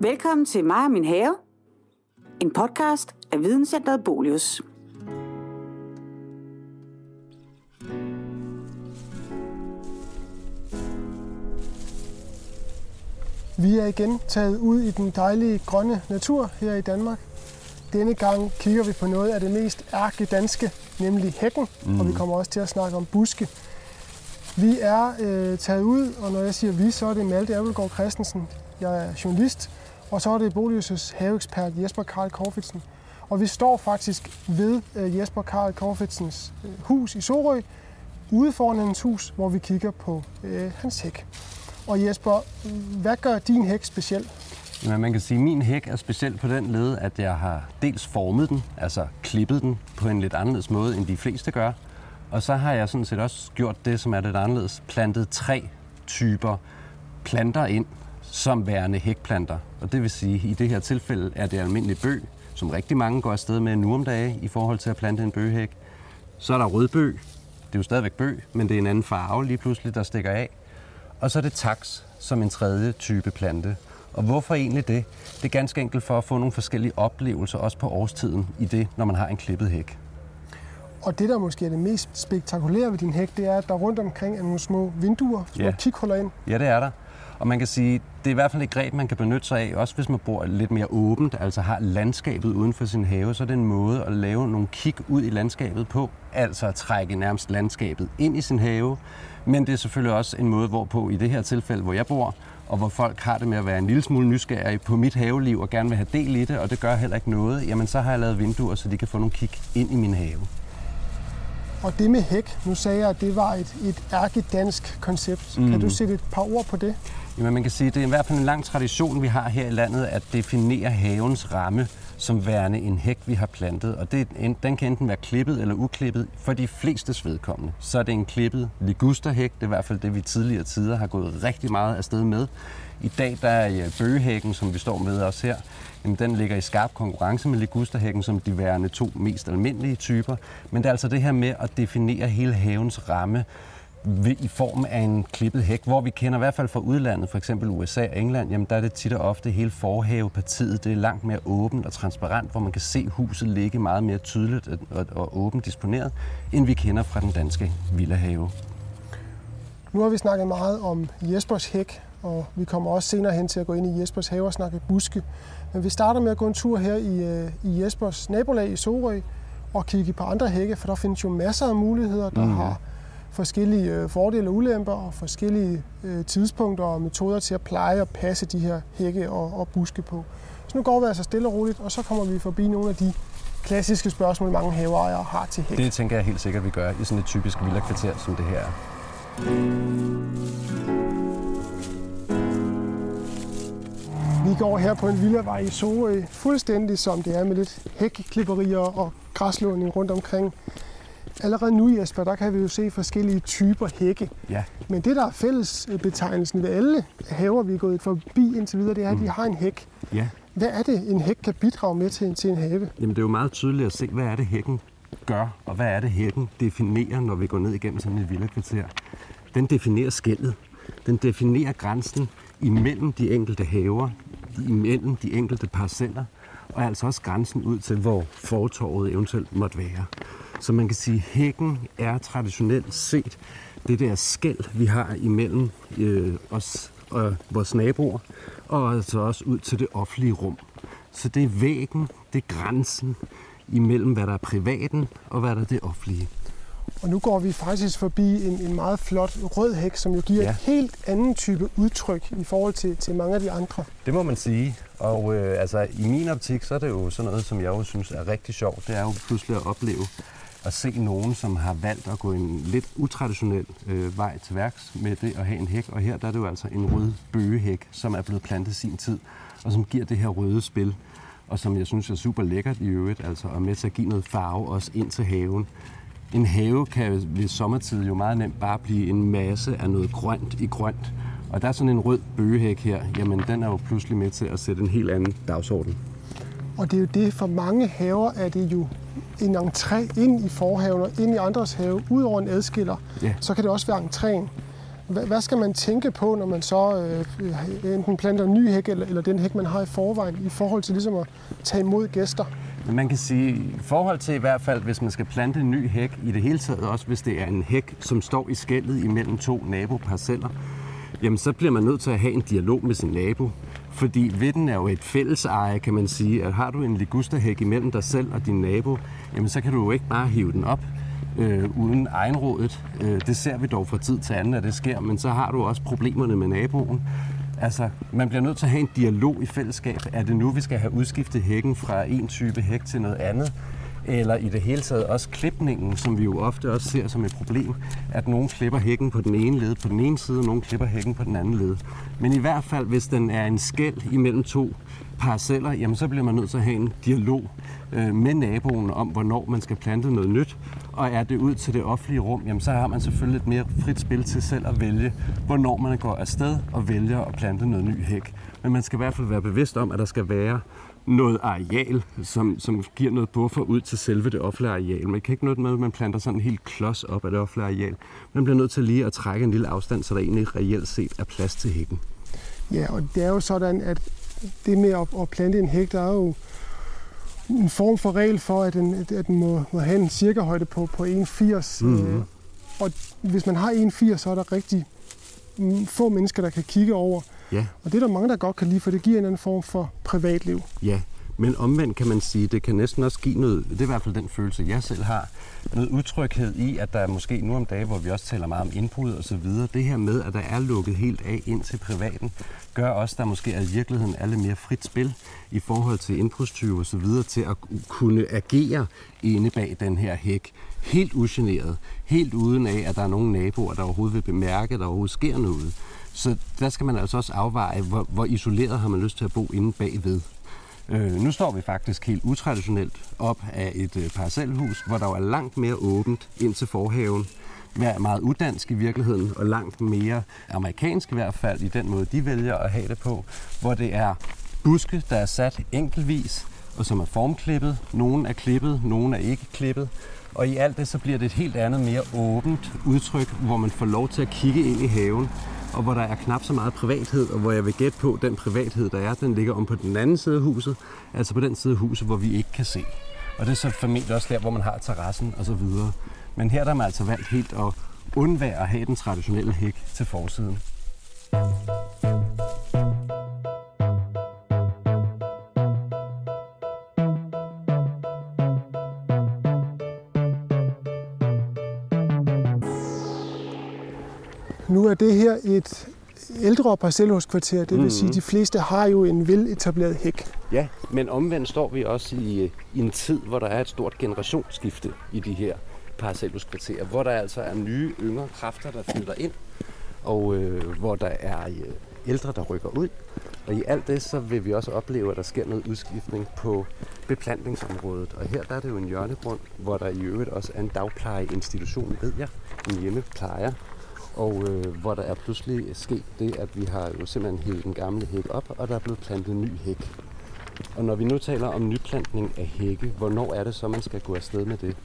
Velkommen til mig og min have. En podcast af Videnscenteret Bolius. Vi er igen taget ud i den dejlige grønne natur her i Danmark. Denne gang kigger vi på noget af det mest ærke danske, nemlig hækken, mm. og vi kommer også til at snakke om buske. Vi er øh, taget ud, og når jeg siger vi, så er det Malte Abelgaard Christensen. Jeg er journalist, og så er det Bolius' haveekspert Jesper Karl Korfitsen. Og vi står faktisk ved øh, Jesper Karl Korfitsens øh, hus i Sorø, ude foran hans hus, hvor vi kigger på øh, hans hæk. Og Jesper, hvad gør din hæk speciel? Jamen, man kan sige, at min hæk er speciel på den led, at jeg har dels formet den, altså klippet den på en lidt anderledes måde, end de fleste gør. Og så har jeg sådan set også gjort det, som er lidt anderledes, plantet tre typer planter ind som værende hækplanter. Og det vil sige, at i det her tilfælde er det almindelig bøg, som rigtig mange går afsted med nu om dage i forhold til at plante en bøgehæk. Så er der rødbøg. Det er jo stadigvæk bøg, men det er en anden farve lige pludselig, der stikker af. Og så er det taks som en tredje type plante. Og hvorfor egentlig det? Det er ganske enkelt for at få nogle forskellige oplevelser, også på årstiden, i det, når man har en klippet hæk. Og det, der måske er det mest spektakulære ved din hæk, det er, at der rundt omkring er nogle små vinduer, små ja. kighuller ind. Ja, det er der. Og man kan sige, det er i hvert fald et greb, man kan benytte sig af, også hvis man bor lidt mere åbent, altså har landskabet uden for sin have, så er det en måde at lave nogle kig ud i landskabet på, altså at trække nærmest landskabet ind i sin have. Men det er selvfølgelig også en måde, hvorpå i det her tilfælde, hvor jeg bor, og hvor folk har det med at være en lille smule nysgerrige på mit haveliv og gerne vil have del i det, og det gør heller ikke noget, jamen så har jeg lavet vinduer, så de kan få nogle kig ind i min have. Og det med hæk, nu sagde jeg, at det var et, et ærkedansk koncept. Mm. Kan du sætte et par ord på det? Jamen man kan sige, at det er i hvert fald en lang tradition, vi har her i landet, at definere havens ramme som værende en hæk, vi har plantet. Og det, den kan enten være klippet eller uklippet. For de fleste vedkommende, så er det en klippet ligusterhæk. Det er i hvert fald det, vi tidligere tider har gået rigtig meget afsted med. I dag der er øh, bøgehækken, som vi står med os her, jamen, den ligger i skarp konkurrence med ligusterhækken som de værende to mest almindelige typer. Men det er altså det her med at definere hele havens ramme i form af en klippet hæk, hvor vi kender i hvert fald fra udlandet, for eksempel USA og England, jamen der er det tit og ofte hele forhavepartiet, det er langt mere åbent og transparent, hvor man kan se huset ligge meget mere tydeligt og, og åbent disponeret, end vi kender fra den danske villahave. Nu har vi snakket meget om Jespers hæk, og vi kommer også senere hen til at gå ind i Jespers have og snakke buske. Men vi starter med at gå en tur her i, øh, i Jespers nabolag i Sorø og kigge på andre hække, for der findes jo masser af muligheder, der mm. har forskellige øh, fordele og ulemper og forskellige øh, tidspunkter og metoder til at pleje og passe de her hække og, og buske på. Så nu går vi altså stille og roligt, og så kommer vi forbi nogle af de klassiske spørgsmål, mange haveejere har til hæk. Det tænker jeg helt sikkert, vi gør i sådan et typisk villa-kvarter, som det her er. Vi går her på en villavej i Sorø, fuldstændig som det er med lidt hækklipperier og græslåning rundt omkring. Allerede nu, Jesper, der kan vi jo se forskellige typer hække. Ja. Men det, der er fællesbetegnelsen ved alle haver, vi er gået forbi indtil videre, det er, at de mm. har en hæk. Ja. Hvad er det, en hæk kan bidrage med til, til en have? Jamen, det er jo meget tydeligt at se, hvad er det, hækken gør, og hvad er det, hækken definerer, når vi går ned igennem sådan et villakvarter. Den definerer skældet. Den definerer grænsen imellem de enkelte haver, imellem de enkelte parceller, og altså også grænsen ud til, hvor fortorvet eventuelt måtte være. Så man kan sige, at hækken er traditionelt set det der skæld, vi har imellem øh, os og vores naboer, og altså også ud til det offentlige rum. Så det er væggen, det er grænsen imellem, hvad der er privaten og hvad der er det offentlige. Og nu går vi faktisk forbi en, en meget flot rød hæk, som jo giver ja. et helt anden type udtryk i forhold til, til mange af de andre. Det må man sige. Og øh, altså, i min optik, så er det jo sådan noget, som jeg jo synes er rigtig sjovt. Det er jo pludselig at opleve at se nogen, som har valgt at gå en lidt utraditionel øh, vej til værks med det at have en hæk. Og her der er det jo altså en rød bøgehæk, som er blevet plantet sin tid, og som giver det her røde spil, og som jeg synes er super lækkert i øvrigt, altså og med til at give noget farve også ind til haven. En have kan ved sommertid jo meget nemt bare blive en masse af noget grønt i grønt. Og der er sådan en rød bøgehæk her, jamen den er jo pludselig med til at sætte en helt anden dagsorden. Og det er jo det, for mange haver er det jo en entré ind i forhaven og ind i andres have, ud over en adskiller, yeah. så kan det også være entréen. Hvad, hvad skal man tænke på, når man så øh, enten planter en ny hæk, eller, eller den hæk, man har i forvejen, i forhold til ligesom at tage imod gæster? Man kan sige, i forhold til i hvert fald, hvis man skal plante en ny hæk, i det hele taget også, hvis det er en hæk, som står i skældet imellem to naboparceller, jamen så bliver man nødt til at have en dialog med sin nabo. Fordi vidden er jo et fælleseje, kan man sige. At har du en ligusterhæk imellem dig selv og din nabo, jamen så kan du jo ikke bare hive den op øh, uden egenrådet. Øh, det ser vi dog fra tid til anden, at det sker, men så har du også problemerne med naboen. Altså, man bliver nødt til at have en dialog i fællesskab. Er det nu, vi skal have udskiftet hækken fra en type hæk til noget andet? Eller i det hele taget også klipningen, som vi jo ofte også ser som et problem, at nogen klipper hækken på den ene led på den ene side, og nogen klipper hækken på den anden led. Men i hvert fald, hvis den er en skæld imellem to parceller, jamen så bliver man nødt til at have en dialog øh, med naboen om, hvornår man skal plante noget nyt. Og er det ud til det offentlige rum, jamen så har man selvfølgelig et mere frit spil til selv at vælge, hvornår man går afsted og vælger at plante noget ny hæk. Men man skal i hvert fald være bevidst om, at der skal være noget areal, som, som giver noget buffer ud til selve det offentlige areal. Man kan ikke noget med, at man planter sådan en helt klods op af det offentlige areal. Man bliver nødt til lige at trække en lille afstand, så der egentlig reelt set er plads til hækken. Ja, og det er jo sådan, at det med at, at plante en hæk, der er jo en form for regel for, at den, at den må, må have en cirka højde på, på 1,80. Mm-hmm. og hvis man har 1,80, så er der rigtig få mennesker, der kan kigge over. Ja. Og det er der mange, der godt kan lide, for det giver en anden form for privatliv. Ja, men omvendt kan man sige, det kan næsten også give noget, det er i hvert fald den følelse, jeg selv har, noget utryghed i, at der er måske nu om dagen, hvor vi også taler meget om indbrud og så videre, det her med, at der er lukket helt af ind til privaten, gør også, at der måske er i virkeligheden lidt mere frit spil i forhold til indbrudstyve og så videre, til at kunne agere inde bag den her hæk. Helt ugeneret, helt uden af, at der er nogen naboer, der overhovedet vil bemærke, at der overhovedet sker noget. Så der skal man altså også afveje, hvor, hvor isoleret har man lyst til at bo inde bagved. Øh, nu står vi faktisk helt utraditionelt op af et øh, parcelhus, hvor der er langt mere åbent ind til forhaven. Er meget uddansk i virkeligheden, og langt mere amerikansk i hvert fald, i den måde, de vælger at have det på, hvor det er buske, der er sat enkeltvis, og som er formklippet. Nogle er klippet, nogle er ikke klippet. Og i alt det, så bliver det et helt andet, mere åbent udtryk, hvor man får lov til at kigge ind i haven og hvor der er knap så meget privathed, og hvor jeg vil gætte på, at den privathed, der er, den ligger om på den anden side af huset, altså på den side af huset, hvor vi ikke kan se. Og det er så formentlig også der, hvor man har terrassen og så videre. Men her der er man altså valgt helt at undvære at have den traditionelle hæk til forsiden. Nu er det her et ældre parcelhuskvarter, det vil mm-hmm. sige, at de fleste har jo en veletableret hæk. Ja, men omvendt står vi også i, i en tid, hvor der er et stort generationsskifte i de her parcelhuskvarterer, hvor der altså er nye, yngre kræfter, der flytter ind, og øh, hvor der er øh, ældre, der rykker ud. Og i alt det, så vil vi også opleve, at der sker noget udskiftning på beplantningsområdet. Og her der er det jo en hjørnegrund, hvor der i øvrigt også er en dagplejeinstitution, ved jeg, en hjemmeplejer, og øh, hvor der er pludselig sket det, at vi har jo simpelthen hævet den gamle hæk op, og der er blevet plantet en ny hæk. Og når vi nu taler om nyplantning af hække, hvornår er det så, man skal gå afsted med det?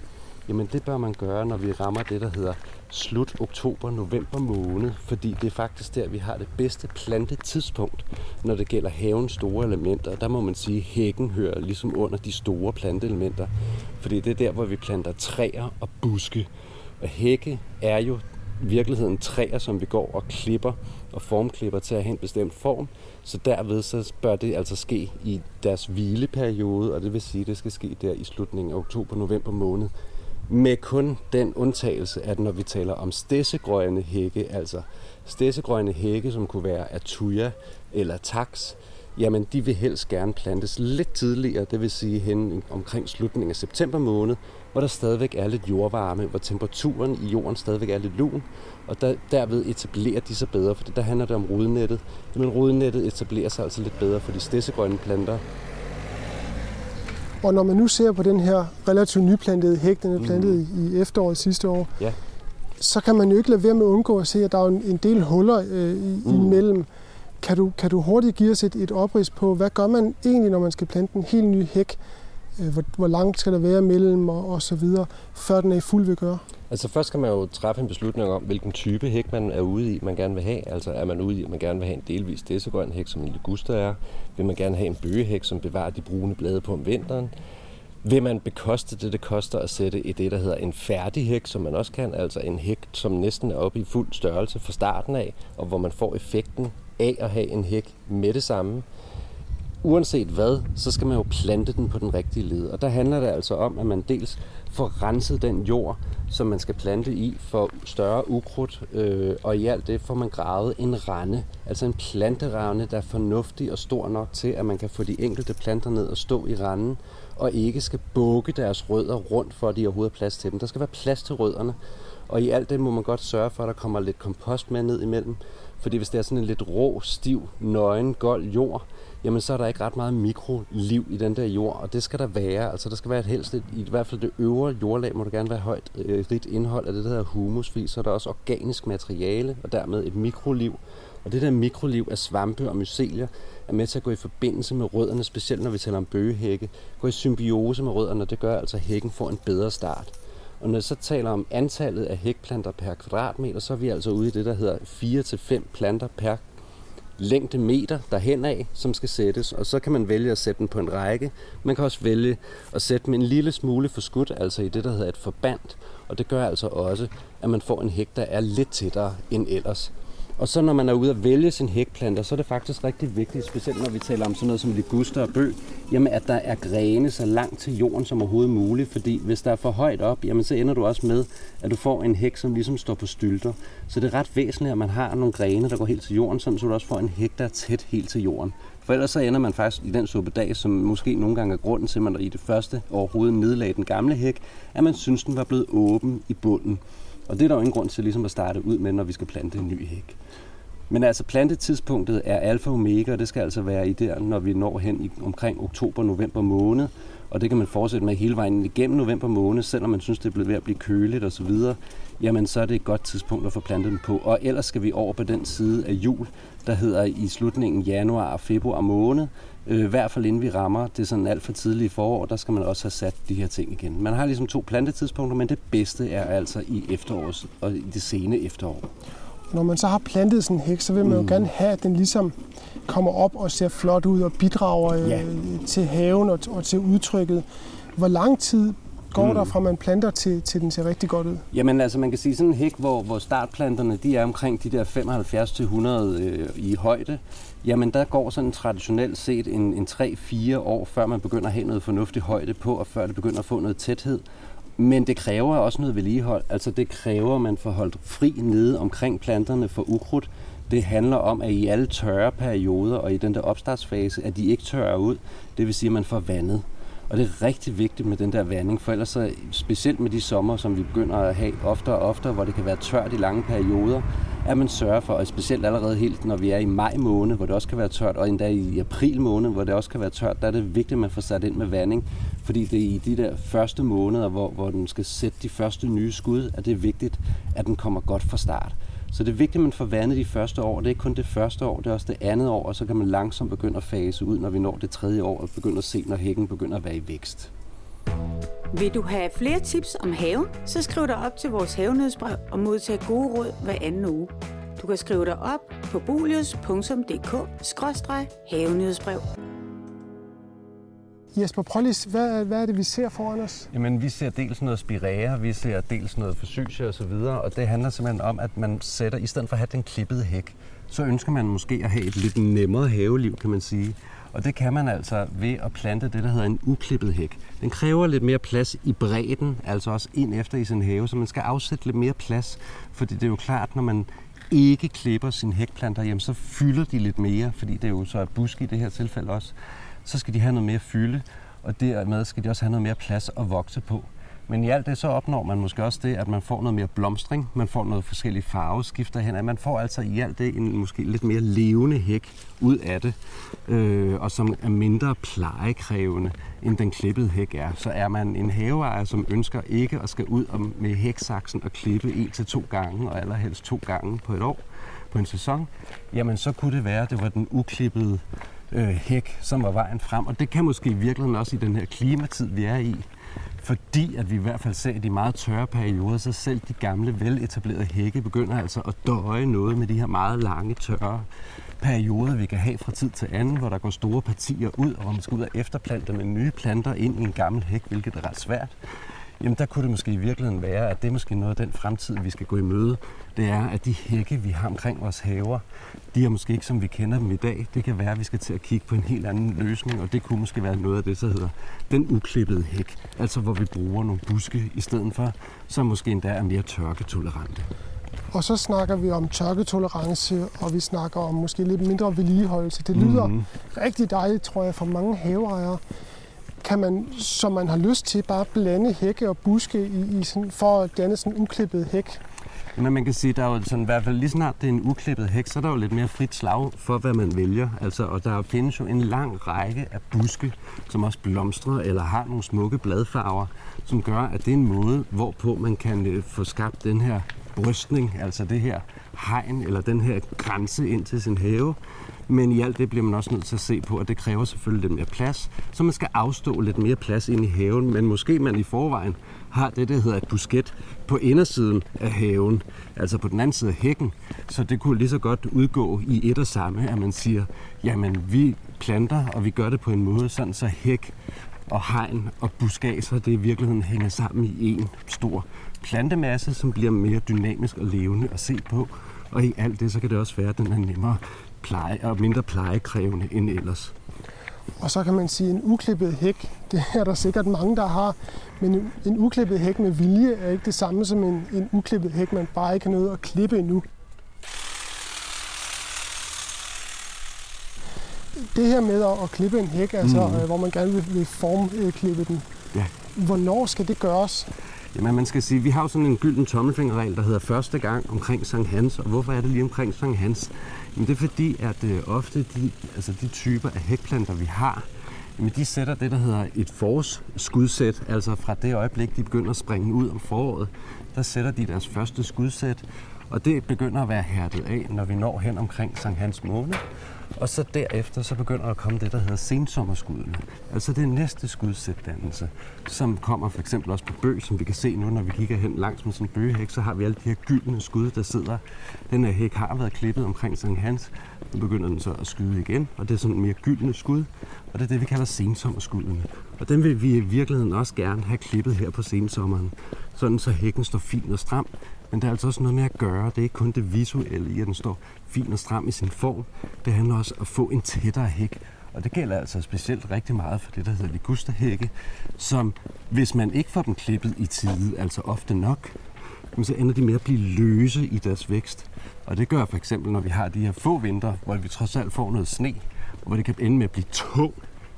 Jamen det bør man gøre, når vi rammer det, der hedder slut oktober-november måned, fordi det er faktisk der, vi har det bedste plantetidspunkt, når det gælder havens store elementer. Der må man sige, at hækken hører ligesom under de store planteelementer, fordi det er der, hvor vi planter træer og buske. Og hække er jo virkeligheden træer, som vi går og klipper og formklipper til at have en bestemt form. Så derved så bør det altså ske i deres hvileperiode, og det vil sige, at det skal ske der i slutningen af oktober-november måned. Med kun den undtagelse, at når vi taler om stedsegrønne hække, altså stedsegrønne hække, som kunne være atuja eller tax, jamen de vil helst gerne plantes lidt tidligere, det vil sige hen omkring slutningen af september måned, hvor der stadigvæk er lidt jordvarme, hvor temperaturen i jorden stadigvæk er lidt lun, og der, derved etablerer de sig bedre, for der handler det om rodnettet. Men rodnettet etablerer sig altså lidt bedre for de stedsegrønne planter. Og når man nu ser på den her relativt nyplantede hæk, den er plantet mm. i efteråret sidste år, ja. så kan man jo ikke lade være med at undgå at se, at der er en del huller øh, i, mm. imellem. Kan du, kan du hurtigt give os et, et oprids på, hvad gør man egentlig, når man skal plante en helt ny hæk? Øh, hvor, hvor langt skal der være mellem og, og så videre, før den er i fuld ved gøre? Altså først skal man jo træffe en beslutning om, hvilken type hæk man er ude i, man gerne vil have. Altså er man ude i, at man gerne vil have en delvis dessegrøn hæk, som en liguster er? Vil man gerne have en bøgehæk, som bevarer de brune blade på om vinteren? Vil man bekoste det, det koster at sætte i det, der hedder en færdig hæk, som man også kan, altså en hæk, som næsten er oppe i fuld størrelse fra starten af, og hvor man får effekten af at have en hæk med det samme. Uanset hvad, så skal man jo plante den på den rigtige led. Og der handler det altså om, at man dels får renset den jord, som man skal plante i for større ukrudt, øh, og i alt det får man gravet en rande, altså en planterande, der er fornuftig og stor nok til, at man kan få de enkelte planter ned og stå i randen, og ikke skal bukke deres rødder rundt, for at de overhovedet har plads til dem. Der skal være plads til rødderne, og i alt det må man godt sørge for, at der kommer lidt kompost med ned imellem, fordi hvis det er sådan en lidt rå, stiv, nøgen, gold jord, jamen så er der ikke ret meget mikroliv i den der jord, og det skal der være. Altså der skal være et helst, et, i hvert fald det øvre jordlag må der gerne være højt øh, rigt indhold af det, der hedder humus, fordi så er der også organisk materiale, og dermed et mikroliv. Og det der mikroliv af svampe og mycelier er med til at gå i forbindelse med rødderne, specielt når vi taler om bøgehække. Gå i symbiose med rødderne, og det gør altså, at hækken får en bedre start. Og når jeg så taler om antallet af hækplanter per kvadratmeter, så er vi altså ude i det, der hedder 4-5 planter per længde meter derhen af, som skal sættes, og så kan man vælge at sætte den på en række. Man kan også vælge at sætte dem en lille smule forskudt, altså i det, der hedder et forband, og det gør altså også, at man får en hæk, der er lidt tættere end ellers. Og så når man er ude at vælge sin hækplanter, så er det faktisk rigtig vigtigt, specielt når vi taler om sådan noget som liguster og bøg, jamen at der er grene så langt til jorden som overhovedet muligt, fordi hvis der er for højt op, jamen så ender du også med, at du får en hæk, som ligesom står på stylter. Så det er ret væsentligt, at man har nogle grene, der går helt til jorden, sådan, så du også får en hæk, der er tæt helt til jorden. For ellers så ender man faktisk i den suppedag, som måske nogle gange er grunden til, at man i det første overhovedet nedlagde den gamle hæk, at man synes, den var blevet åben i bunden. Og det er der jo ingen grund til ligesom at starte ud med, når vi skal plante en ny hæk. Men altså plantetidspunktet er alfa og omega, og det skal altså være i der, når vi når hen i omkring oktober-november måned. Og det kan man fortsætte med hele vejen igennem november måned, selvom man synes, det er blevet ved at blive køligt osv. Jamen, så er det et godt tidspunkt at få plantet dem på. Og ellers skal vi over på den side af jul, der hedder i slutningen januar og februar måned. Øh, I hvert fald inden vi rammer det sådan alt for tidlige forår, der skal man også have sat de her ting igen. Man har ligesom to plantetidspunkter, men det bedste er altså i efterårs og i det sene efterår. Når man så har plantet sådan en hæk, så vil man jo mm. gerne have, at den ligesom kommer op og ser flot ud og bidrager øh, ja. til haven og, og til udtrykket. Hvor lang tid går mm. der fra man planter til, til den ser rigtig godt ud? Jamen altså man kan sige sådan en hæk, hvor, hvor startplanterne de er omkring de der 75-100 øh, i højde. Jamen der går sådan traditionelt set en, en 3-4 år, før man begynder at have noget fornuftig højde på, og før det begynder at få noget tæthed. Men det kræver også noget vedligehold. Altså det kræver, at man får holdt fri nede omkring planterne for ukrudt. Det handler om, at i alle tørre perioder og i den der opstartsfase, at de ikke tørrer ud. Det vil sige, at man får vandet. Og det er rigtig vigtigt med den der vanding, for ellers så, specielt med de sommer, som vi begynder at have oftere og oftere, hvor det kan være tørt i lange perioder, at man sørger for, og specielt allerede helt, når vi er i maj måned, hvor det også kan være tørt, og endda i april måned, hvor det også kan være tørt, der er det vigtigt, at man får sat ind med vanding, fordi det er i de der første måneder, hvor, hvor den skal sætte de første nye skud, at det er vigtigt, at den kommer godt fra start. Så det er vigtigt, at man får vandet de første år. Det er ikke kun det første år, det er også det andet år, og så kan man langsomt begynde at fase ud, når vi når det tredje år, og begynde at se, når hækken begynder at være i vækst. Vil du have flere tips om haven, så skriv dig op til vores havenødsbrev og modtag gode råd hver anden uge. Du kan skrive dig op på bolius.dk-havenødsbrev. Jesper, prøv lige, hvad, hvad er det, vi ser foran os? Jamen, vi ser dels noget spirære, vi ser dels noget forsyse og så videre, og det handler simpelthen om, at man sætter, i stedet for at have den klippede hæk, så ønsker man måske at have et lidt nemmere haveliv, kan man sige. Og det kan man altså ved at plante det, der hedder en uklippet hæk. Den kræver lidt mere plads i bredden, altså også ind efter i sin have, så man skal afsætte lidt mere plads, fordi det er jo klart, når man ikke klipper sine hækplanter, jamen så fylder de lidt mere, fordi det er jo så er busk i det her tilfælde også så skal de have noget mere fylde, og dermed skal de også have noget mere plads at vokse på. Men i alt det, så opnår man måske også det, at man får noget mere blomstring, man får noget forskellige farveskifter hen, at man får altså i alt det en måske lidt mere levende hæk ud af det, øh, og som er mindre plejekrævende, end den klippede hæk er. Så er man en haveejer, som ønsker ikke at skal ud med hæksaksen og klippe en til to gange, og allerhelst to gange på et år, på en sæson, jamen så kunne det være, at det var den uklippede øh, hæk, som var vejen frem. Og det kan måske i virkeligheden også i den her klimatid, vi er i, fordi at vi i hvert fald ser i de meget tørre perioder, så selv de gamle, veletablerede hække begynder altså at døje noget med de her meget lange, tørre perioder, vi kan have fra tid til anden, hvor der går store partier ud, og hvor man skal ud og efterplante med nye planter ind i en gammel hæk, hvilket er ret svært. Jamen der kunne det måske i virkeligheden være, at det er måske noget af den fremtid, vi skal gå i møde. Det er, at de hække, vi har omkring vores haver, de er måske ikke, som vi kender dem i dag. Det kan være, at vi skal til at kigge på en helt anden løsning, og det kunne måske være noget af det, der hedder den uklippede hæk. Altså hvor vi bruger nogle buske i stedet for, som måske endda er mere tørketolerante. Og så snakker vi om tørketolerance, og vi snakker om måske lidt mindre vedligeholdelse. Det lyder mm-hmm. rigtig dejligt, tror jeg, for mange haveejere. Kan man, som man har lyst til, bare blande hække og buske i, i sådan, for at danne sådan en uklippet hæk? Men man kan sige, der er jo sådan, i hvert fald lige snart det er en uklippet hæk, så er der jo lidt mere frit slag for, hvad man vælger. Altså, og der findes jo en lang række af buske, som også blomstrer eller har nogle smukke bladfarver, som gør, at det er en måde, hvorpå man kan øh, få skabt den her brystning, altså det her hegn eller den her grænse ind til sin have. Men i alt det bliver man også nødt til at se på, at det kræver selvfølgelig lidt mere plads, så man skal afstå lidt mere plads ind i haven, men måske man i forvejen har det, der hedder et busket på indersiden af haven, altså på den anden side af hækken. Så det kunne lige så godt udgå i et og samme, at man siger, jamen vi planter, og vi gør det på en måde, sådan så hæk og hegn og buskager, det i virkeligheden hænger sammen i en stor plantemasse, som bliver mere dynamisk og levende at se på. Og i alt det, så kan det også være, at den er nemmere pleje og mindre plejekrævende end ellers. Og så kan man sige, at en uklippet hæk, det er der sikkert mange, der har, men en uklippet hæk med vilje er ikke det samme som en, en uklippet hæk, man bare ikke har noget at klippe endnu. Det her med at, at klippe en hæk, altså, mm. hvor man gerne vil, vil formklippe den, ja. hvornår skal det gøres? Jamen man skal sige, vi har jo sådan en gylden tommelfingerregel, der hedder første gang omkring Sankt Hans. Og hvorfor er det lige omkring Sankt Hans? Jamen det er fordi, at øh, ofte de, altså de typer af hækplanter, vi har, jamen de sætter det, der hedder et forårsskudsæt. Altså fra det øjeblik, de begynder at springe ud om foråret, der sætter de deres første skudsæt. Og det begynder at være hærdet af, når vi når hen omkring Sankt Hans måned. Og så derefter så begynder der at komme det, der hedder sensommerskuddene. Altså det næste skudsætdannelse, som kommer for eksempel også på bøg, som vi kan se nu, når vi kigger hen langs med sådan en bøgehæk, så har vi alle de her gyldne skud, der sidder. Den her hæk har været klippet omkring Sankt Hans. Nu begynder den så at skyde igen, og det er sådan mere gyldne skud. Og det er det, vi kalder sensommerskuddene. Og den vil vi i virkeligheden også gerne have klippet her på sensommeren, sådan så hækken står fin og stram, men der er altså også noget med at gøre. Det er ikke kun det visuelle i, at den står fin og stram i sin form. Det handler også om at få en tættere hæk. Og det gælder altså specielt rigtig meget for det, der hedder ligusterhække, som hvis man ikke får dem klippet i tide, altså ofte nok, så ender de med at blive løse i deres vækst. Og det gør for eksempel, når vi har de her få vinter, hvor vi trods alt får noget sne, og hvor det kan ende med at blive tung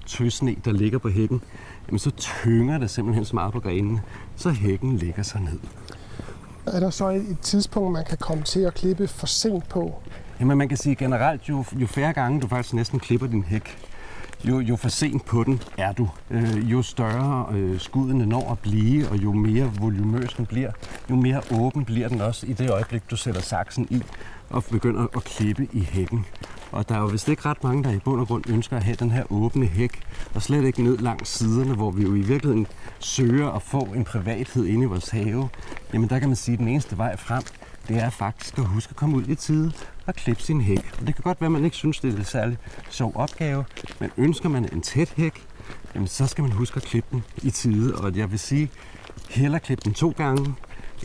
tøsne, der ligger på hækken, jamen så tynger det simpelthen så meget på grenene, så hækken ligger sig ned. Er der så et tidspunkt, man kan komme til at klippe for sent på? Jamen man kan sige generelt, jo, jo færre gange du faktisk næsten klipper din hæk, jo, jo for sent på den er du. Øh, jo større øh, skuddene når at blive, og jo mere volumøs den bliver, jo mere åben bliver den også i det øjeblik, du sætter saksen i og begynder at klippe i hækken. Og der er jo vist ikke ret mange, der i bund og grund ønsker at have den her åbne hæk, og slet ikke ned langs siderne, hvor vi jo i virkeligheden søger at få en privathed inde i vores have. Jamen der kan man sige, at den eneste vej frem, det er faktisk at huske at komme ud i tide og klippe sin hæk. Og det kan godt være, at man ikke synes, det er en særlig sjov opgave, men ønsker man en tæt hæk, jamen så skal man huske at klippe den i tide. Og jeg vil sige, hellere klippe den to gange,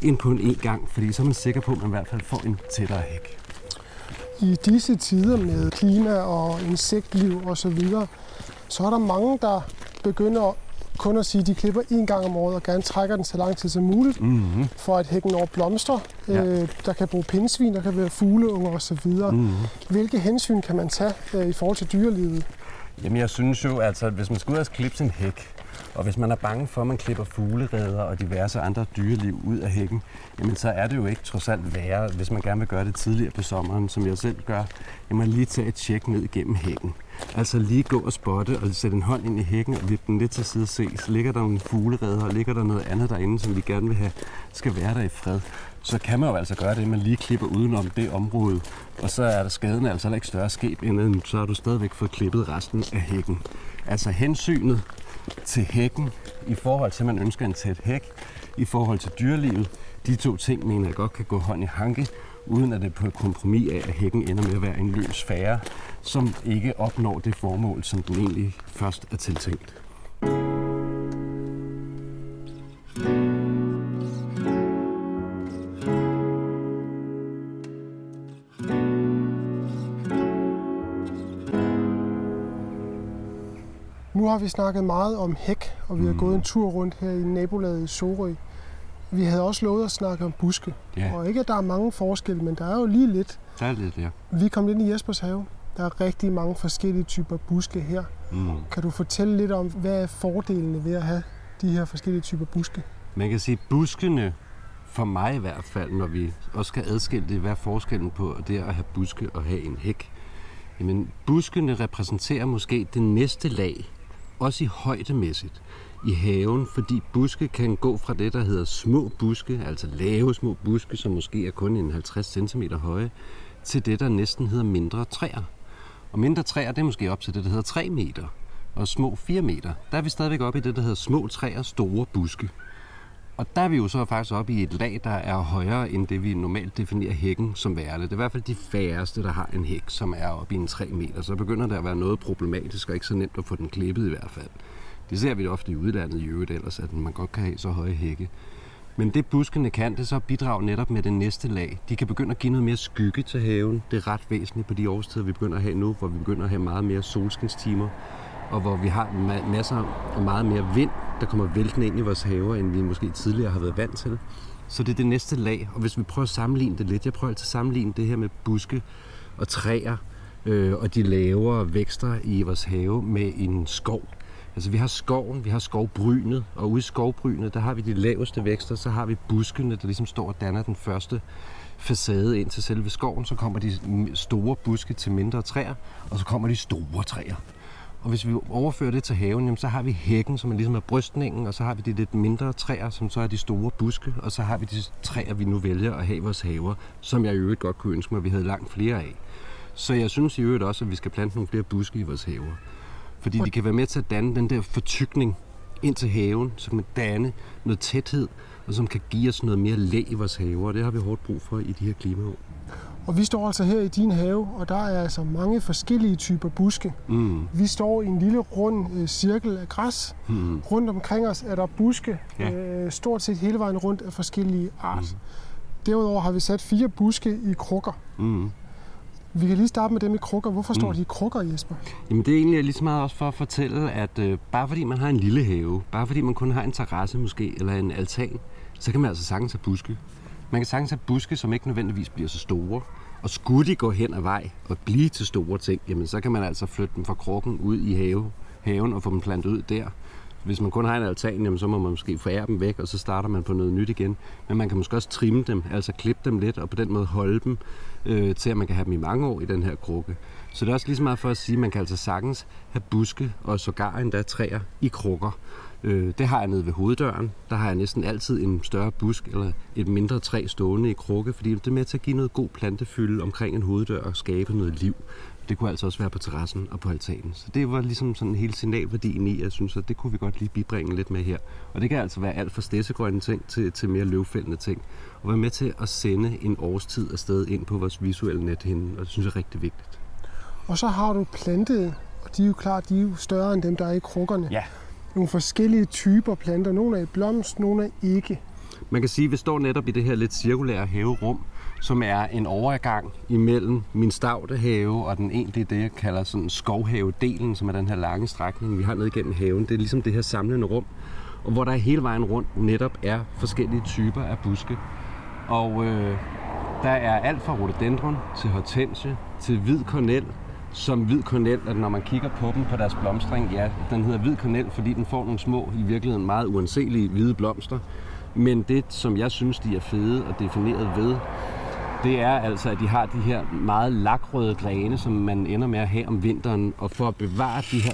end på en en gang, fordi så er man sikker på, at man i hvert fald får en tættere hæk. I disse tider med klima og insektliv osv., så, videre, så er der mange, der begynder kun at sige, at de klipper en gang om året og gerne trækker den så lang tid som muligt, mm-hmm. for at hækken over blomster. Ja. Øh, der kan bruge pindsvin, der kan være fugleunger osv. Mm-hmm. Hvilke hensyn kan man tage øh, i forhold til dyrelivet? Jamen jeg synes jo, altså, at hvis man skal ud og klippe sin hæk, og hvis man er bange for, at man klipper fuglereder og diverse andre dyreliv ud af hækken, jamen så er det jo ikke trods alt værre, hvis man gerne vil gøre det tidligere på sommeren, som jeg selv gør, jamen lige tage et tjek ned igennem hækken. Altså lige gå og spotte og sætte en hånd ind i hækken og vippe den lidt til side og se, så ligger der nogle fuglereder og ligger der noget andet derinde, som vi gerne vil have skal være der i fred. så kan man jo altså gøre det, at man lige klipper udenom det område, og så er der skaden altså ikke større skab, end så har du stadigvæk fået klippet resten af hækken. Altså hensynet til hækken i forhold til, at man ønsker en tæt hæk, i forhold til dyrelivet, de to ting mener jeg godt kan gå hånd i hanke, uden at det på et kompromis af, at hækken ender med at være en løs færre, som ikke opnår det formål, som den egentlig først er tiltænkt. Har vi snakket meget om hæk, og vi har mm. gået en tur rundt her i nabolaget i Sorø. Vi havde også lovet at snakke om buske. Ja. Og ikke, at der er mange forskelle, men der er jo lige lidt. Der er lidt, ja. Vi kom ind i Jespers have. Der er rigtig mange forskellige typer buske her. Mm. Kan du fortælle lidt om, hvad er fordelene ved at have de her forskellige typer buske? Man kan sige, at buskene, for mig i hvert fald, når vi også skal adskille det, hvad er forskellen på det at have buske og have en hæk. Jamen, buskene repræsenterer måske det næste lag, også i højdemæssigt i haven, fordi buske kan gå fra det, der hedder små buske, altså lave små buske, som måske er kun en 50 cm høje, til det, der næsten hedder mindre træer. Og mindre træer, det er måske op til det, der hedder 3 meter, og små 4 meter. Der er vi stadigvæk oppe i det, der hedder små træer, store buske. Og der er vi jo så faktisk oppe i et lag, der er højere end det, vi normalt definerer hækken som værende. Det er i hvert fald de færreste, der har en hæk, som er oppe i en 3 meter. Så begynder det at være noget problematisk, og ikke så nemt at få den klippet i hvert fald. Det ser vi ofte i udlandet i øvrigt ellers, at man godt kan have så høje hække. Men det buskene kan, det så bidrage netop med det næste lag. De kan begynde at give noget mere skygge til haven. Det er ret væsentligt på de årstider, vi begynder at have nu, hvor vi begynder at have meget mere solskinstimer, og hvor vi har masser og meget mere vind, der kommer væltende ind i vores haver, end vi måske tidligere har været vant til. Så det er det næste lag, og hvis vi prøver at sammenligne det lidt, jeg prøver altid at sammenligne det her med buske og træer, øh, og de lavere vækster i vores have med en skov. Altså vi har skoven, vi har skovbrynet, og ude i skovbrynet, der har vi de laveste vækster, så har vi buskene, der ligesom står og danner den første facade ind til selve skoven. Så kommer de store buske til mindre træer, og så kommer de store træer. Og hvis vi overfører det til haven, jamen, så har vi hækken, som er ligesom er brystningen, og så har vi de lidt mindre træer, som så er de store buske, og så har vi de træer, vi nu vælger at have i vores haver, som jeg i øvrigt godt kunne ønske mig, at vi havde langt flere af. Så jeg synes i øvrigt også, at vi skal plante nogle flere buske i vores haver. Fordi de kan være med til at danne den der fortykning ind til haven, som kan danne noget tæthed, og som kan give os noget mere læ i vores haver, og det har vi hårdt brug for i de her klimaår. Og vi står altså her i din have, og der er altså mange forskellige typer buske. Mm. Vi står i en lille rund øh, cirkel af græs. Mm. Rundt omkring os er der buske, Ja. øh, stort set hele vejen rundt af forskellige art. Mm. Derudover har vi sat fire buske i krukker. Mm. Vi kan lige starte med dem i krukker. Hvorfor står Mm. de i krukker, Jesper? Jamen det er egentlig lige så meget også for at fortælle, at øh, bare fordi man har en lille have, bare fordi man kun har en terrasse måske, eller en altan, så kan man altså sagtens have buske. Man kan sagtens have buske, som ikke nødvendigvis bliver så store. Og skulle de gå hen ad vej og blive til store ting, jamen så kan man altså flytte dem fra krukken ud i have, haven og få dem plantet ud der. Hvis man kun har en altan, jamen, så må man måske forære dem væk, og så starter man på noget nyt igen. Men man kan måske også trimme dem, altså klippe dem lidt, og på den måde holde dem, øh, til at man kan have dem i mange år i den her krukke. Så det er også lige så meget for at sige, at man kan altså sagtens have buske og sågar endda træer i krukker. Øh, det har jeg nede ved hoveddøren. Der har jeg næsten altid en større busk eller et mindre træ stående i krukke, fordi det er med til at give noget god plantefylde omkring en hoveddør og skabe noget liv. Det kunne altså også være på terrassen og på altanen. Så det var ligesom sådan hele signalværdien i, jeg synes, at det kunne vi godt lige bibringe lidt med her. Og det kan altså være alt fra stedsegrønne ting til, til mere løvfældende ting. Og være med til at sende en årstid afsted ind på vores visuelle nethinde, og det synes jeg er rigtig vigtigt. Og så har du plantet, og de er jo klart, de er jo større end dem, der er i krukkerne. Ja. Nogle forskellige typer planter. Nogle er i blomst, nogle er ikke. Man kan sige, at vi står netop i det her lidt cirkulære haverum, som er en overgang imellem min stavte have og den egentlige, det jeg kalder sådan skovhavedelen, som er den her lange strækning, vi har ned igennem haven. Det er ligesom det her samlende rum, og hvor der hele vejen rundt netop er forskellige typer af buske. Og øh, der er alt fra rhododendron til hortensie til hvid kornel, som hvid kornel, at når man kigger på dem på deres blomstring, ja, den hedder hvid kornel, fordi den får nogle små, i virkeligheden meget uanselige hvide blomster. Men det, som jeg synes, de er fede og defineret ved, det er altså, at de har de her meget lakrøde grene, som man ender med at have om vinteren. Og for at bevare de her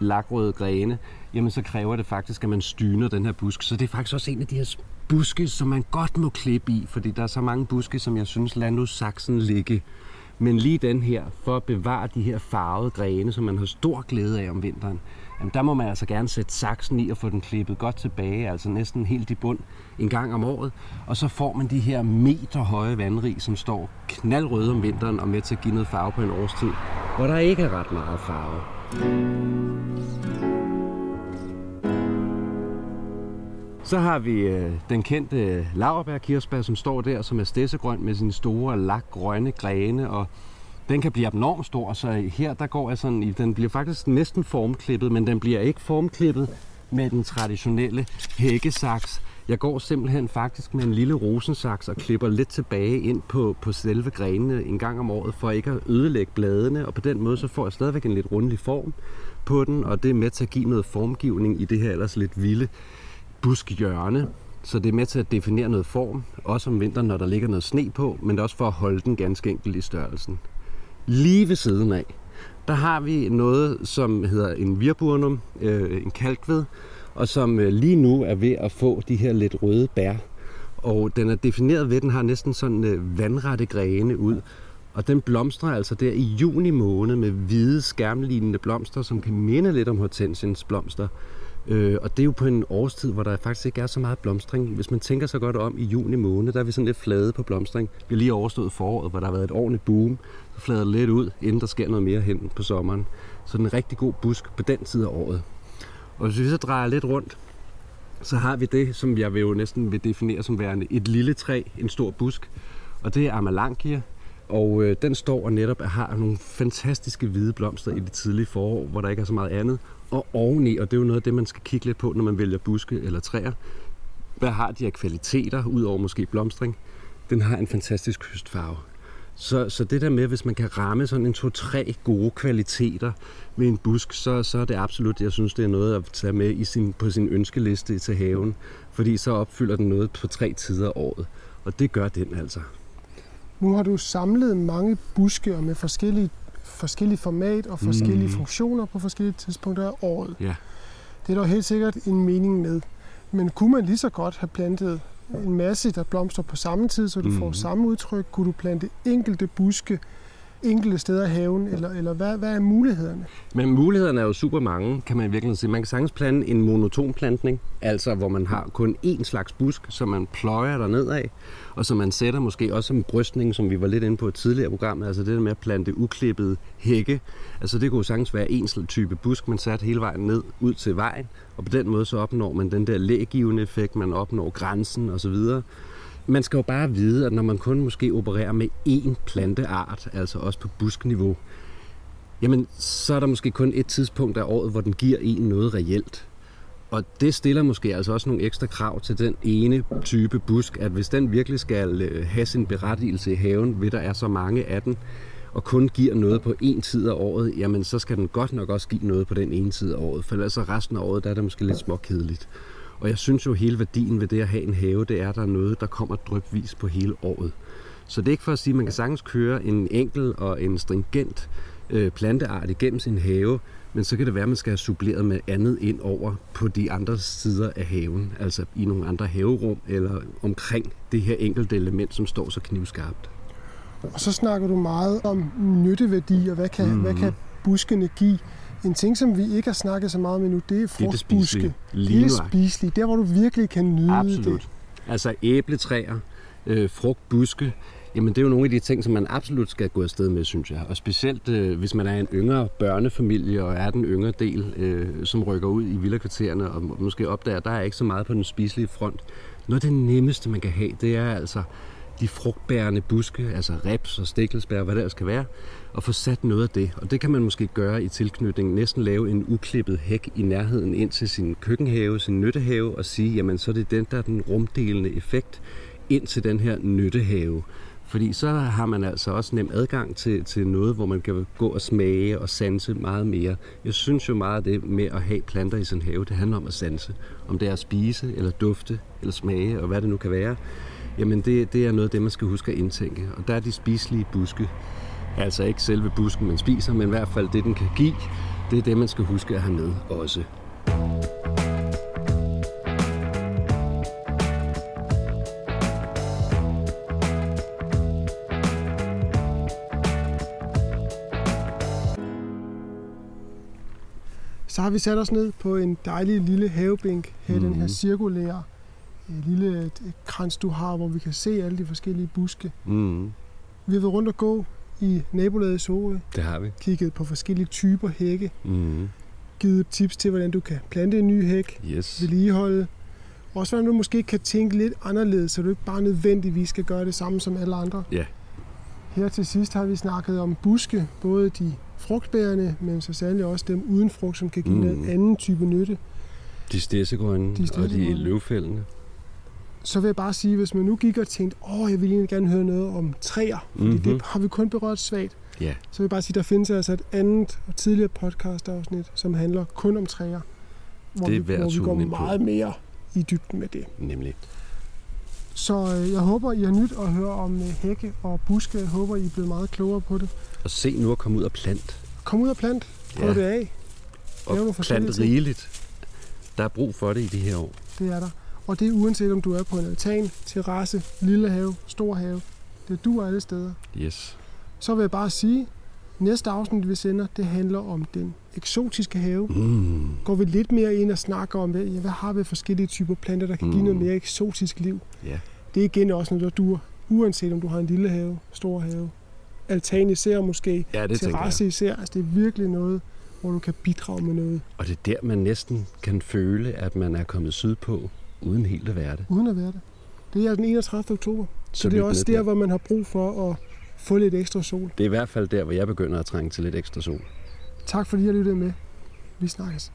lakrøde grene, jamen så kræver det faktisk, at man styner den her busk. Så det er faktisk også en af de her buske, som man godt må klippe i, fordi der er så mange buske, som jeg synes, lad nu saksen ligge. Men lige den her, for at bevare de her farvede grene, som man har stor glæde af om vinteren, jamen der må man altså gerne sætte saksen i og få den klippet godt tilbage, altså næsten helt i bund en gang om året. Og så får man de her meterhøje vandrig, som står knaldrøde om vinteren og med til at give noget farve på en årstid, hvor der ikke er ret meget farve. Så har vi øh, den kendte øh, laverbærkirsebær, som står der, som er stedsegrøn med sine store, lakgrønne grene, og den kan blive abnormt stor, så her der går jeg sådan i, den bliver faktisk næsten formklippet, men den bliver ikke formklippet med den traditionelle hækkesaks. Jeg går simpelthen faktisk med en lille rosensaks og klipper lidt tilbage ind på, på selve grenene en gang om året, for ikke at ødelægge bladene, og på den måde så får jeg stadigvæk en lidt rundlig form på den, og det er med til at give noget formgivning i det her ellers lidt vilde buskhjørne. Så det er med til at definere noget form, også om vinteren, når der ligger noget sne på, men det er også for at holde den ganske enkelt i størrelsen. Lige ved siden af, der har vi noget, som hedder en virburnum, øh, en kalkved, og som øh, lige nu er ved at få de her lidt røde bær. Og den er defineret ved, at den har næsten sådan øh, vandrette grene ud. Og den blomstrer altså der i juni måned med hvide skærmlignende blomster, som kan minde lidt om hortensiens blomster. Øh, og det er jo på en årstid, hvor der faktisk ikke er så meget blomstring. Hvis man tænker så godt om i juni måned, der er vi sådan lidt flade på blomstring. Vi har lige overstået foråret, hvor der har været et ordentligt boom. Så flader det lidt ud, inden der sker noget mere hen på sommeren. Så den er en rigtig god busk på den tid af året. Og hvis vi så drejer lidt rundt, så har vi det, som jeg vil jo næsten vil definere som værende et lille træ, en stor busk. Og det er Amalankia, og øh, den står og netop har nogle fantastiske hvide blomster i det tidlige forår, hvor der ikke er så meget andet. Og oveni, og det er jo noget af det, man skal kigge lidt på, når man vælger buske eller træer. Hvad har de af kvaliteter, udover måske blomstring? Den har en fantastisk høstfarve. Så, så det der med, hvis man kan ramme sådan en to-tre gode kvaliteter med en busk, så, så er det absolut, jeg synes, det er noget at tage med i sin, på sin ønskeliste til haven. Fordi så opfylder den noget på tre tider af året. Og det gør den altså. Nu har du samlet mange buske og med forskellige, forskellige format og forskellige mm. funktioner på forskellige tidspunkter af året. Ja. Det er der helt sikkert en mening med. Men kunne man lige så godt have plantet en masse, der blomstrer på samme tid, så du mm. får samme udtryk? Kunne du plante enkelte buske enkelte steder i haven, eller, eller hvad, hvad er mulighederne? Men mulighederne er jo super mange, kan man virkelig sige. Man kan sagtens plante en monoton plantning, altså hvor man har kun én slags busk, som man pløjer der ned af, og som man sætter måske også som brystning, som vi var lidt inde på et tidligere program, altså det der med at plante uklippet hække. Altså det kunne sagtens være en type busk, man satte hele vejen ned ud til vejen, og på den måde så opnår man den der lægivende effekt, man opnår grænsen osv., man skal jo bare vide, at når man kun måske opererer med én planteart, altså også på buskniveau, jamen så er der måske kun et tidspunkt af året, hvor den giver en noget reelt. Og det stiller måske altså også nogle ekstra krav til den ene type busk, at hvis den virkelig skal øh, have sin berettigelse i haven, ved der er så mange af den, og kun giver noget på en tid af året, jamen så skal den godt nok også give noget på den ene tid af året, for ellers resten af året, der er det måske lidt småkedeligt. Og jeg synes jo, hele værdien ved det at have en have, det er, at der er noget, der kommer drøbvis på hele året. Så det er ikke for at sige, at man kan sagtens køre en enkel og en stringent øh, planteart igennem sin have, men så kan det være, at man skal have suppleret med andet ind over på de andre sider af haven, altså i nogle andre haverum eller omkring det her enkelte element, som står så knivskarpt. Og så snakker du meget om nytteværdi, og hvad kan, mm. hvad kan buskene give. En ting, som vi ikke har snakket så meget med nu, det er frugtbuske. Det er det spiselige. Der, hvor du virkelig kan nyde Absolut. det. Altså æbletræer, øh, frugtbuske, Jamen det er jo nogle af de ting, som man absolut skal gå afsted med, synes jeg. Og specielt øh, hvis man er en yngre børnefamilie og er den yngre del, øh, som rykker ud i villakvartererne og måske opdager, at der er ikke så meget på den spiselige front. Noget af det nemmeste, man kan have, det er altså de frugtbærende buske, altså reps og stikkelsbær, hvad der skal være, og få sat noget af det. Og det kan man måske gøre i tilknytning, næsten lave en uklippet hæk i nærheden ind til sin køkkenhave, sin nyttehave, og sige, jamen så er det den, der er den rumdelende effekt ind til den her nyttehave. Fordi så har man altså også nem adgang til, til noget, hvor man kan gå og smage og sanse meget mere. Jeg synes jo meget af det med at have planter i sin have, det handler om at sanse. Om det er at spise, eller dufte, eller smage, og hvad det nu kan være jamen det, det er noget af det, man skal huske at indtænke. Og der er de spiselige buske, altså ikke selve busken, man spiser, men i hvert fald det, den kan give, det er det, man skal huske at have med også. Så har vi sat os ned på en dejlig lille havebænk her i mm. den her mhm. cirkulære lille krans, du har, hvor vi kan se alle de forskellige buske. Mm, Vi har været rundt og gå i nabolaget i Sorø, det har vi. kigget på forskellige typer hække, Mm, givet tips til, hvordan du kan plante en ny hæk, yes. vedligeholde. Også hvordan du måske kan tænke lidt anderledes, så du ikke bare nødvendigvis skal gøre det samme som alle andre. Ja. Her til sidst har vi snakket om buske, både de frugtbærende, men så særligt også dem uden frugt, som kan give Mm. en anden type nytte. De stedsegrønne De og de løvfældende. Så vil jeg bare sige, hvis man nu gik og tænkte, åh, jeg vil egentlig gerne høre noget om træer, fordi Mhm. mm-hmm. det har vi kun berørt svagt. Ja. Så vil jeg bare sige, der findes altså et andet og tidligere podcast afsnit, som handler kun om træer. Hvor Det er vi, hvor vi går ind på. meget mere i dybden med det. Nemlig. Så øh, jeg håber, I har nyt at høre om øh, hække og buske. Jeg håber, I er blevet meget klogere på det. Og se nu at komme ud og plant. Kom ud og plant. Prøv Ja. det af. Og plant rigeligt. Der er brug for det i de her år. Det er der. Og det er uanset om du er på en altan, terrasse, lille have, stor have. Det duer alle steder. Yes. Så vil jeg bare sige, næste afsnit, vi sender, det handler om den eksotiske have. Mm. Går vi lidt mere ind og snakker om, hvad, ja, hvad har vi forskellige typer planter, der kan give Mm. noget mere eksotisk liv. Ja. Det er igen også noget, der duer, uanset om du har en lille have, stor have, altan især måske, Ja, det terrasse især. Altså, det er virkelig noget, hvor du kan bidrage med noget, Og det er der, man næsten kan føle, at man er kommet sydpå, uden helt at være det. uden at være det. Det er den 31. oktober, så, så det er også der, hvor man har brug for at få lidt ekstra sol. Det er i hvert fald der, hvor jeg begynder at trænge til lidt ekstra sol. Tak fordi I har lyttet med. Vi snakkes.